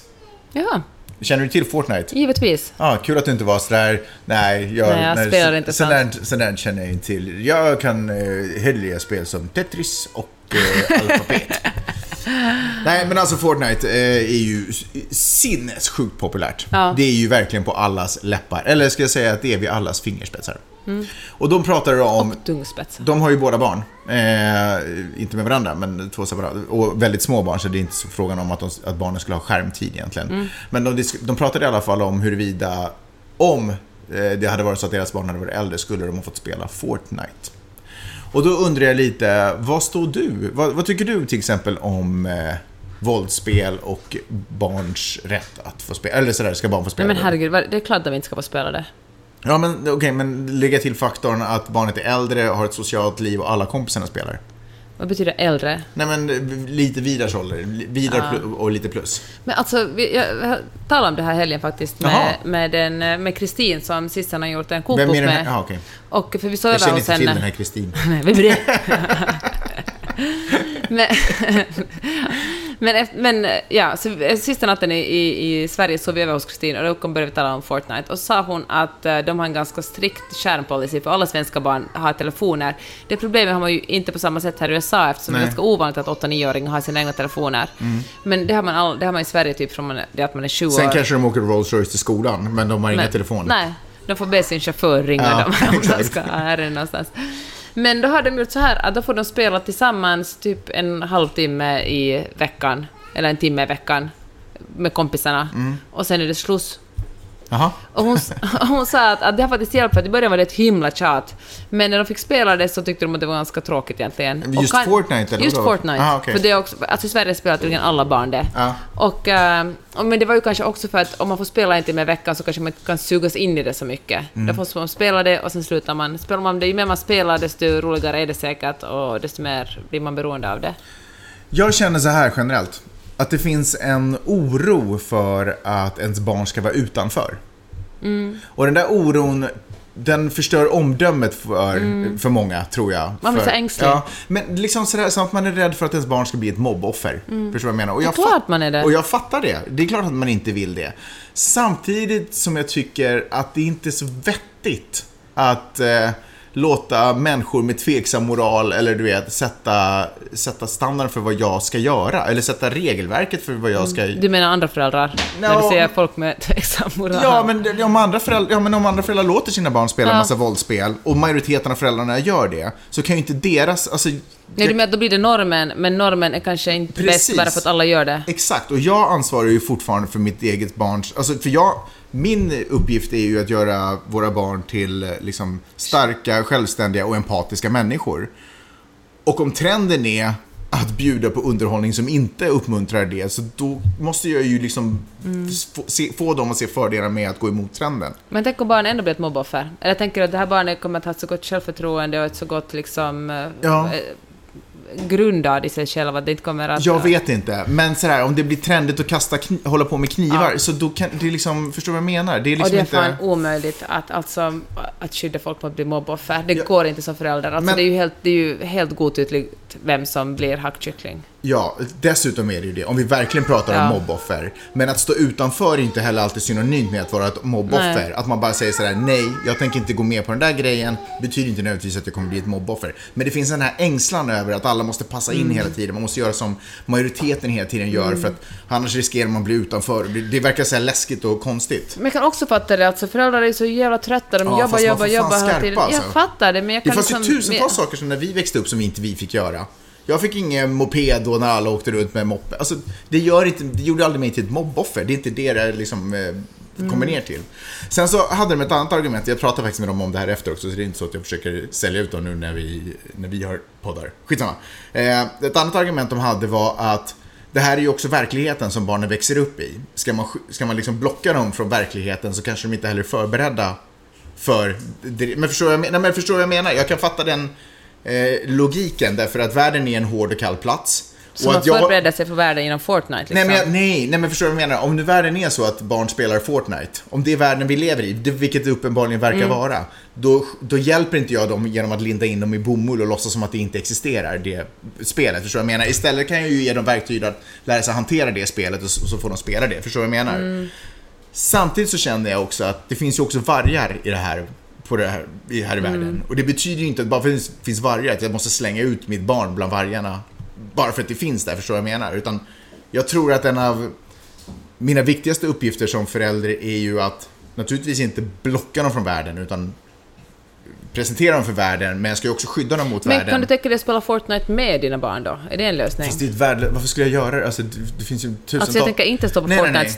Ja, Känner du till Fortnite? givetvis. Ja, kul att du inte var sådär, nej, jag, Nej, jag spelar inte sådär, sådär känner jag inte till. Jag kan eh, hellre spel som Tetris och eh, Alphabet. Nej, men alltså Fortnite eh, är ju sinnessjukt populärt. Ja. Det är ju verkligen på allas läppar. Eller ska jag säga att det är vid allas fingerspetsar. Mm. Och de pratar om Och tungspetsar. de har ju båda barn. Eh, inte med varandra, men två separata. Och väldigt små barn, så det är inte så frågan om att, de, att barnen skulle ha skärmtid egentligen. Mm. Men de, de pratade i alla fall om huruvida, om eh, det hade varit så att deras barn hade varit äldre, skulle de ha fått spela Fortnite. Och då undrar jag lite, vad står du? Vad, vad tycker du till exempel om eh, våldsspel och barns rätt att få spela? Eller sådär, ska barn få Nej spela? men det? herregud, det är klart att vi inte ska få spela det. Ja, men okej, men lägga till faktorn att barnet är äldre, har ett socialt liv och alla kompisarna spelar. Vad betyder äldre? Nej, men eh, lite Vidars ålder. Vidar Ja. och lite plus. Men alltså, jag, talade om det här helgen faktiskt med, med, den, med Kristin som Sissan har gjort en kokbok är den här? med. Ja, okej. Och för vi Jag känner inte till den här Kristin. Nej, vem är det? men, men, men ja, så sista natten i, i, i Sverige sov vi över hos Kristin och då kom började vi tala om Fortnite och så sa hon att eh, de har en ganska strikt skärmpolicy för alla svenska barn har telefoner. Det problemet har man ju inte på samma sätt här i USA eftersom det är Nej. ganska ovanligt att 8-9-åringar har sina egna telefoner. Men det har man, all, det har man i Sverige typ från man, det att man är 20 Sen år. kanske de åker Rolls Royce till skolan, men de har inga telefoner. Nej, de får be sin chaufför ringa Ja, dem om de ska är någonstans. Men då har de gjort så här att då får de spela tillsammans typ en halvtimme i veckan, eller en timme i veckan, med kompisarna. Mm. Och sen är det sluss. Jaha. Och hon, hon sa att, att det har faktiskt hjälpt, för att i början var det ett himla tjat. Men när de fick spela det så tyckte de att det var ganska tråkigt egentligen. Just Och Fortnite, eller Just vadå? Fortnite. Aha, okej. För det är också, alltså i Sverige spelar tydligen alla barn det. Ja. Och, eh, och, men det var ju kanske också för att om man får spela en timme i veckan så kanske man inte kan sugas in i det så mycket. Mm. Då får man spela det och sen slutar man. Spelar man det, ju mer man spelar desto roligare är det säkert och desto mer blir man beroende av det. Jag känner så här generellt. Att det finns en oro för att ens barn ska vara utanför. Mm. Och den där oron, den förstör omdömet för, för många, tror jag. Mm. Man blir för, så ängslig. Ja, men liksom sådär, så att man är rädd för att ens barn ska bli ett mobboffer. Förstår du vad jag menar? Och jag Det är klart man är det. Och jag fattar det. Det är klart att man inte vill det. Samtidigt som jag tycker att det inte är så vettigt att eh, låta människor med tveksam moral eller du vet, sätta, sätta standard för vad jag ska göra. Eller sätta regelverket för vad jag ska Du menar andra föräldrar? När du säger folk med tveksam moral? Ja men, om andra föräldrar, ja, men om andra föräldrar låter sina barn spela en massa våldsspel och majoriteten av föräldrarna gör det, så kan ju inte deras... Alltså, Nej, du menar att då blir det normen, men normen är kanske inte Precis. bäst bara för att alla gör det. Exakt, och jag ansvarar ju fortfarande för mitt eget barns... Alltså, för jag... Min uppgift är ju att göra våra barn till eh, liksom, starka, självständiga och empatiska människor. Och om trenden är att bjuda på underhållning som inte uppmuntrar det. Så då måste jag ju liksom få, se, få dem att se fördelar med att gå emot trenden. Men tänk om barnet ändå blir ett mobboffer? Eller tänker du att det här barnet kommer att ha ett så gott självförtroende och ett så gott liksom... eh, Ja. Grundad i sig själv, att det inte kommer att... Jag vet inte, men sådär, om det blir trendigt att kasta hålla på med knivar, Ja. så då kan det liksom, förstår du vad jag menar? Det är Och liksom det är inte... fan omöjligt att, alltså, att skydda folk mot att bli mobboffer. Det Ja. går inte som förälder. Alltså, Men- det, är ju helt, det är ju helt godtyckligt vem som blir hackkyckling. Ja, dessutom är det ju det, om vi verkligen pratar om Ja. mobboffer. Men att stå utanför är inte heller alltid synonymt med att vara ett mobboffer. Nej. Att man bara säger sådär, nej, jag tänker inte gå med på den där grejen, betyder inte nödvändigtvis att jag kommer bli ett mobboffer. Men det finns den här ängslan över att alla måste passa in Mm. hela tiden, man måste göra som majoriteten hela tiden gör, för att annars riskerar man att bli utanför. Det, det verkar så läskigt och konstigt. Men jag kan också fatta det, alltså föräldrar är så jävla trötta, de Ja, jobbar, jobbar, jobbar hela tiden. alltså. Jag fattar det, men jag Det kan fanns liksom... ju tusentals saker som när vi växte upp som inte vi fick göra. Jag fick ingen moped då när alla åkte runt med moppe. Alltså, det, gör inte, det gjorde aldrig mig till ett mobboffer. Det är inte det det liksom, eh, kommer ner till. Sen så hade de ett annat argument. Jag pratade faktiskt med dem om det här efter också, så det är inte så att jag försöker sälja ut dem nu när vi, när vi har poddar. Skitsamma. Eh, ett annat argument de hade var att det här är ju också verkligheten som barnen växer upp i. Ska man, sk- ska man liksom blocka dem från verkligheten så kanske de inte heller är förberedda för... det- Men förstår, jag, men- nej, men förstår vad jag menar? Jag kan fatta den eh, logiken därför att världen är en hård och kall plats. Så och man jag, förbereder sig för världen genom Fortnite liksom. Nej men, jag, nej, nej men förstår du vad jag menar? Om nu världen är så att barn spelar Fortnite, om det är världen vi lever i, det, vilket det uppenbarligen verkar Mm. vara, då, då hjälper inte jag dem genom att linda in dem i bomull och låtsas som att det inte existerar, det spelet. Förstår du vad jag menar? Istället kan jag ju ge dem verktyg att lära sig hantera det spelet och så, så får de spela det. Förstår du vad jag menar? Mm. Samtidigt så känner jag också att det finns ju också vargar i det här, på det här, i, här i Mm. världen. Och det betyder ju inte att bara för att det finns vargar att jag måste slänga ut mitt barn bland vargarna. Bara för att det finns där, förstår du vad jag menar? Utan jag tror att en av mina viktigaste uppgifter som förälder är ju att naturligtvis inte blocka dem från världen utan presentera dem för världen men jag ska ju också skydda dem mot Men världen. kan du tänka dig att spela Fortnite med dina barn då? Är det en lösning? Fast det är ett värde, varför skulle jag göra det? Alltså det, finns ju tusentals... Alltså jag tänker inte stå på Nej, nej, nej.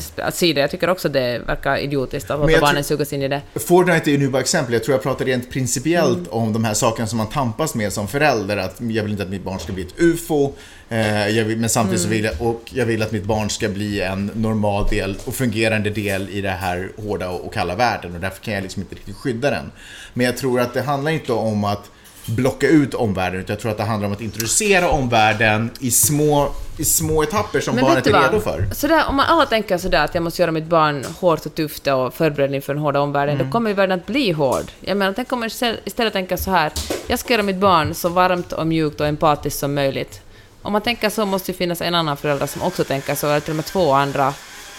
Fortnite sida. Jag tycker också det verkar idiotiskt att Men låta barnen sugas in i det. Fortnite är ju nu bara exempel. Jag tror jag pratar rent principiellt Mm. om de här sakerna som man tampas med som förälder. Att jag vill inte att mitt barn ska bli ett UFO. Eh, vill, men samtidigt Mm. så vill jag, och jag vill att mitt barn ska bli en normal del och fungerande del i det här hårda och kalla världen. Och därför kan jag liksom inte riktigt skydda den. Men jag tror att det handlar inte om att blocka ut omvärlden. Utan jag tror att det handlar om att introducera omvärlden i små, i små etapper som Men barnet är redo för. Sådär, om man alla tänker sådär att jag måste göra mitt barn hårt och tufft och förberedd inför den hårda omvärlden, Mm. då kommer ju världen att bli hård. Jag menar, tänk om man istället tänker så här, jag ska göra mitt barn så varmt och mjukt och empatiskt som möjligt. Om man tänker så måste det finnas en annan förälder som också tänker så, eller till och med två andra,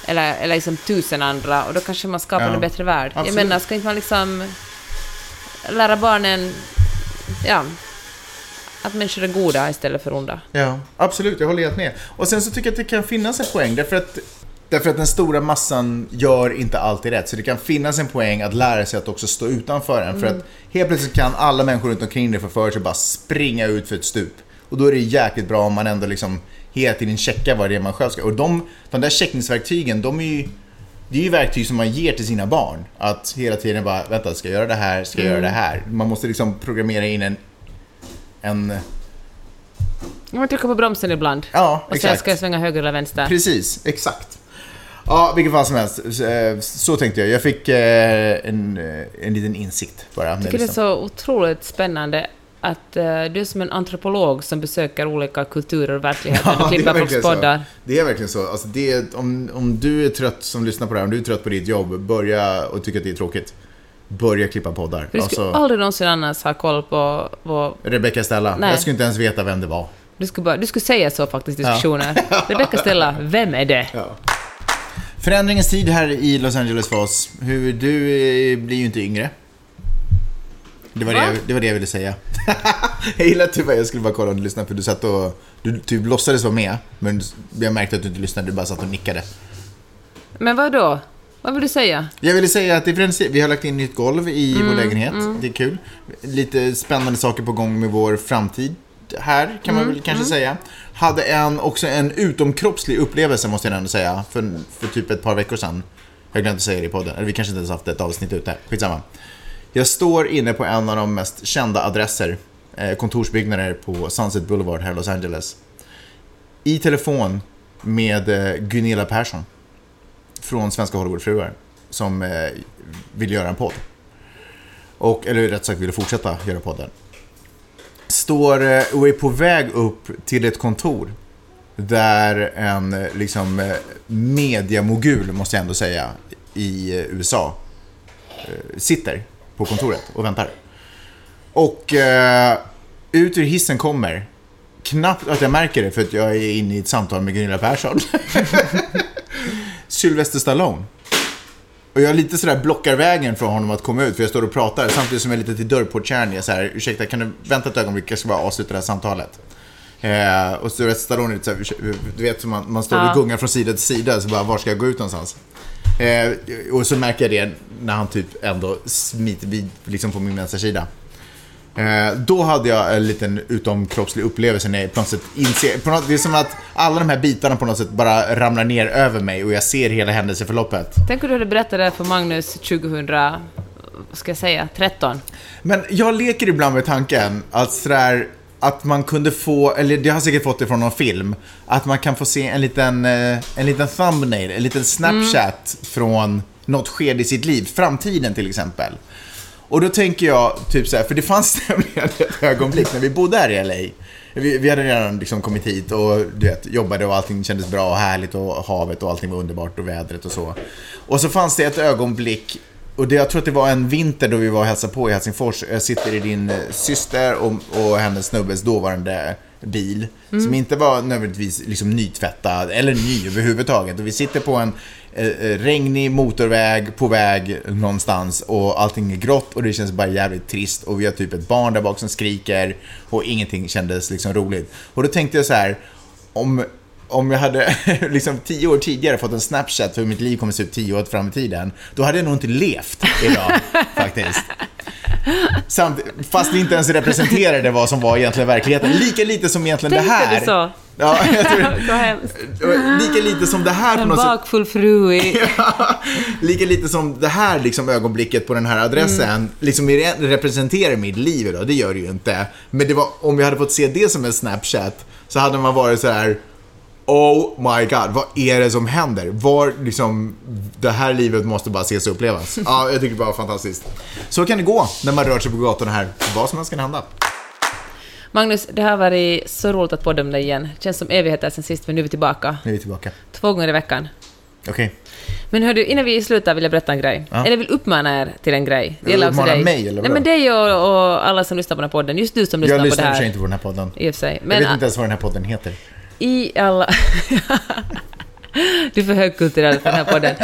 eller, eller liksom tusen andra, och då kanske man skapar Ja, en bättre värld. absolut. Jag menar, ska inte man liksom lära barnen, ja, att människor är goda istället för onda? Ja, absolut. Jag håller helt med. Och sen så tycker jag att det kan finnas en poäng därför att Därför att den stora massan gör inte alltid rätt. Så det kan finnas en poäng att lära sig att också stå utanför den. För att helt plötsligt kan alla människor runt omkring dig få för sig att bara springa ut för ett stup. Och då är det jäkligt bra om man ändå liksom hela tiden checkar vad det är man själv ska. Och de, de där checkningsverktygen, de är ju det är ju verktyg som man ger till sina barn. Att hela tiden bara, vänta, ska jag göra det här? Ska jag göra det här? Man måste liksom programmera in en... En... Man trycker på bromsen ibland. Ja, Och sen exakt. ska jag svänga höger eller vänster. Precis, exakt. Ja, vilket fall som helst. Eh, Så tänkte jag. Jag fick eh, en, eh, en liten insikt bara. Jag tycker det är liksom- så otroligt spännande att eh, du är som en antropolog som besöker olika kulturer och verkligheter Ja, och det klipper folks poddar. Det är verkligen så. Alltså det är, om, om du är trött som lyssnar på det här, om du är trött på ditt jobb, börja och tycker att det är tråkigt. Börja klippa poddar. För du skulle Alltså, aldrig någonsin annars ha koll på... på Rebecca Stella. Nej. Jag skulle inte ens veta vem det var. du, skulle bara, du skulle säga så faktiskt i diskussioner. Rebecka Stella, vem är det? Ja. Förändringens tid här i Los Angeles för oss. Hur, du eh, blir ju inte yngre. Det var det, Va? jag, det var det jag ville säga. jag gillar att du bara, jag skulle bara kolla om du lyssnade för du satt och, du typ låtsades vara med. Men jag märkte att du inte lyssnade, du bara satt och nickade. Men vad då? Vad vill du säga? Jag ville säga att differentier- vi har lagt in nytt golv i Mm, vår lägenhet. Det är kul. Lite spännande saker på gång med vår framtid här, kan man Mm, väl kanske säga. Hade en, också en utomkroppslig upplevelse, måste jag ändå säga, för, för typ ett par veckor sedan. Jag glömde säga det i podden, eller vi kanske inte ens haft ett avsnitt ute. Skitsamma. Jag står inne på en av de mest kända adresser eh, kontorsbyggnader på Sunset Boulevard här i Los Angeles. I telefon med eh, Gunilla Persson från Svenska Hollywoodfruar som eh, vill göra en podd. Och, eller rätt sagt vill fortsätta göra podden. Står och är på väg upp till ett kontor där en liksom mediamogul, måste jag ändå säga, i USA sitter på kontoret och väntar. Och eh, ut ur hissen kommer, knappt att jag märker det för att jag är inne i ett samtal med Gunilla Persson. Sylvester Stallone. Och jag lite sådär blockar vägen för honom att komma ut för jag står och pratar samtidigt som jag är lite till dörrportkärn. Jag är såhär, ursäkta kan du vänta ett ögonblick, jag ska bara avsluta det här samtalet. Eh, och Stallone är lite såhär, du vet man, man står och gungar från sida till sida så bara, var ska jag gå ut någonstans? Eh, och så märker jag det när han typ ändå smiter vid, liksom på min vänstersida. Eh, då hade jag en liten utomkroppslig upplevelse när jag plötsligt inser, på något, det är som att alla de här bitarna på något sätt bara ramlar ner över mig och jag ser hela händelseförloppet. Tänk om du hade berättat det för Magnus 2000, vad ska jag säga, 13. Men jag leker ibland med tanken att sådär, att man kunde få, eller det har säkert fått det från någon film, att man kan få se en liten, eh, en liten thumbnail, en liten snapchat från något skede i sitt liv, framtiden till exempel. Och då tänker jag, typ så här, för det fanns nämligen ett ögonblick när vi bodde här i LA. Vi, vi hade redan liksom kommit hit och du vet, jobbade och allting kändes bra och härligt och havet och allting var underbart och vädret och så. Och så fanns det ett ögonblick och det, jag tror att det var en vinter då vi var och hälsade på i Helsingfors. Jag sitter i din eh, syster och, och hennes snubbes dåvarande bil. Som inte var nödvändigtvis liksom nytvättad eller ny överhuvudtaget. Och vi sitter på en eh, eh, regnig motorväg på väg någonstans och allting är grått och det känns bara jävligt trist. Och vi har typ ett barn där bak som skriker och ingenting kändes liksom roligt. Och då tänkte jag så här, om om jag hade liksom tio år tidigare fått en Snapchat för hur mitt liv kommer se ut tio år fram i tiden, då hade jag nog inte levt idag, faktiskt. Samt, fast det inte ens representerade vad som var egentligen verkligheten. Lika lite som egentligen det Tänkte här. du så? Ja, jag tror, lika lite som det här En bakfull fru i... Lika lite som det här liksom, ögonblicket på den här adressen Mm. liksom re- representerar mitt liv idag. Det gör det ju inte. Men det var, om vi hade fått se det som en Snapchat så hade man varit så här. Oh my god, vad är det som händer? Var liksom, det här livet måste bara ses och upplevas. Ja, jag tycker det var fantastiskt. Så kan det gå när man rör sig på gatorna här. Vad som helst kan hända. Magnus, det har varit så roligt att podda med dig igen. Känns som evigheter sen sist, men nu är vi tillbaka. Nu är vi tillbaka. Två gånger i veckan. Okej. Men hör du, innan vi slutar vill jag berätta en grej. Ja. Eller vill uppmana er till en grej. Det gäller också uppmana dig. mig, eller Nej vadå? men dig och, och alla som lyssnar på den här podden. Just du som lyssnar Jag på det lyssnar i och för sig här. inte på den här podden. I och för sig. jag Men vet inte ens vad den här podden heter. I alla... du är för högkulturell för den här podden.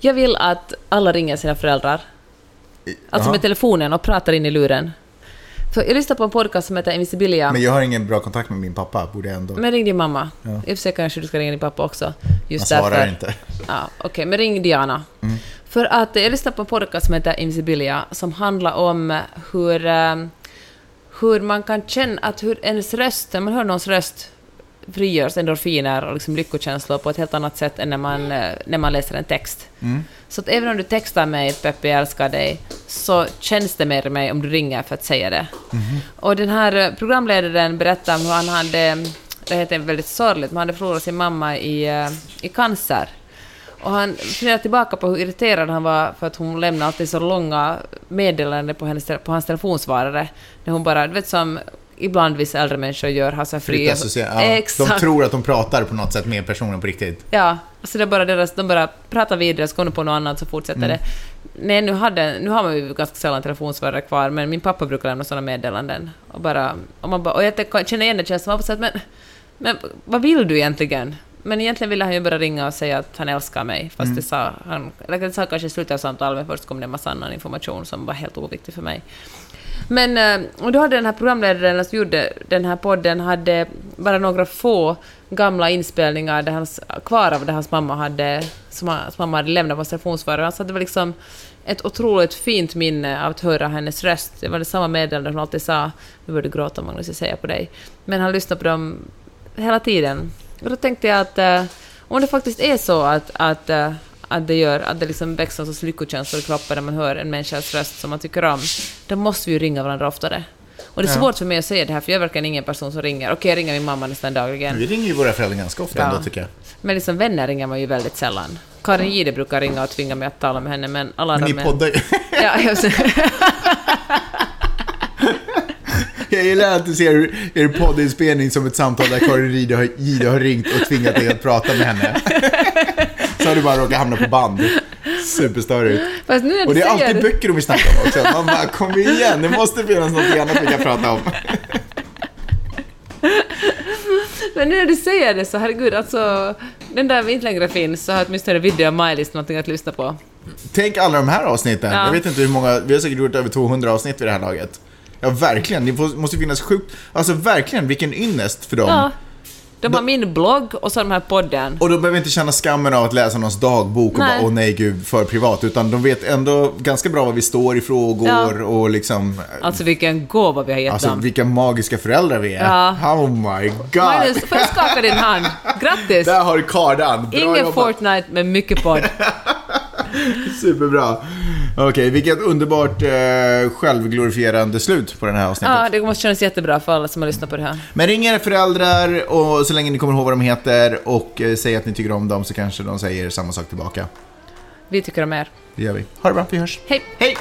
Jag vill att alla ringer sina föräldrar. Alltså med telefonen och pratar in i luren. För jag lyssnar på en podcast som heter Invisibilia. Men jag har ingen bra kontakt med min pappa, borde jag ändå. Men ring din mamma. Ja. I och för sig kanske du ska ringa din pappa också. Han Just svarar därför. inte. Ja, Okej, men ring Diana. Mm. För att jag lyssnar på en podcast som heter Invisibilia som handlar om hur, eh, hur man kan känna att hur ens röst, när man hör någons röst frigörs endorfiner och liksom lyckokänslor på ett helt annat sätt än när man, eh, när man läser en text. Mm. Så att även om du textar mig Peppi, jag älskar dig, så känns det mer i mig om du ringer för att säga det. Och den här eh, programledaren berättar om hur han hade, det heter väldigt sorgligt, men han hade förlorat sin mamma i, eh, i cancer. Och han funderar tillbaka på hur irriterad han var för att hon lämnade alltid så långa meddelanden på, hennes, på hans telefonsvarare. När hon bara, du vet som ibland vissa äldre människor gör, har så här Fritt fria... associera- ja, Exakt. De tror att de pratar på något sätt med personen på riktigt. Ja, alltså det är bara deras, de bara pratar vidare, så kommer på något annat så fortsätter Mm. det. Nej, nu, hade, nu har man ju ganska sällan telefonsvarare kvar, men min pappa brukar lämna sådana meddelanden. Och, bara, och, man bara, och jag känner igen det känslan, man bara men, men vad vill du egentligen? Men egentligen ville han ju bara ringa och säga att han älskar mig, fast Mm. det sa han, eller det sa kanske i slutet av samtalet, men först kom det en massa annan information som var helt oviktig för mig. Men, eh, och då hade den här programledaren som gjorde den här podden hade bara några få gamla inspelningar där hans, kvar av det hans mamma hade, som hans mamma hade lämnat på telefonsvarare. Alltså det var liksom ett otroligt fint minne av att höra hennes röst. Det var det samma meddelande hon alltid sa, nu börjar du gråta Magnus, jag säger på dig. Men han lyssnade på dem hela tiden. Och då tänkte jag att eh, om det faktiskt är så att, att, eh, att det gör att det liksom växer sorts lyckokänslor i kroppen när man hör en människas röst som man tycker om, då måste vi ju ringa varandra oftare. Och det är svårt för mig att säga det här, för jag är verkligen ingen person som ringer. Okej, jag ringer min mamma nästan dagligen. Vi ringer ju våra föräldrar ganska ofta Ja. ändå tycker jag. Men liksom vänner ringer man ju väldigt sällan. Karin Gide brukar ringa och tvinga mig att tala med henne, men alla Men ni de är- poddar ju. Ja, jag, gillar att du ser er poddinspelning som ett samtal där Karin Gide har, Gide har ringt och tvingat dig att prata med henne. Så har du bara råkat hamna på band. Superstörigt. fast nu när Och det är alltid böcker de vill snacka om också. Man bara, kom igen, det måste finnas något annat vi kan prata om. Men nu när du säger det så, herregud, alltså... Den där inte längre finns, så har åtminstone video av Maj-Lis någonting att lyssna på. Tänk alla de här avsnitten. Ja. Jag vet inte hur många, vi har säkert gjort över 200 avsnitt vid det här laget. Ja, verkligen. Det måste finnas sjukt, alltså verkligen, vilken ynnest för dem. Ja. De har min blogg och så har de här podden. Och de behöver inte känna skammen av att läsa någons dagbok och Nej. bara åh nej gud, för privat. Utan de vet ändå ganska bra vad vi står i frågor Ja. och liksom... Alltså vilken gåva vi har gett Alltså dem. vilka magiska föräldrar vi är. Ja. Oh my god. Magnus, får jag skaka din hand? Grattis! Där har du kardan. Bra Ingen jobbat. Fortnite, men mycket podd. Superbra. Okej, vilket underbart eh, självglorifierande slut på den här avsnittet. Ja, det måste kännas jättebra för alla som har lyssnat på det här. Men ring era föräldrar och så länge ni kommer ihåg vad de heter och eh, säger att ni tycker om dem så kanske de säger samma sak tillbaka. Vi tycker om er. Det gör vi. Ha det bra, vi hörs. Hej! Hej!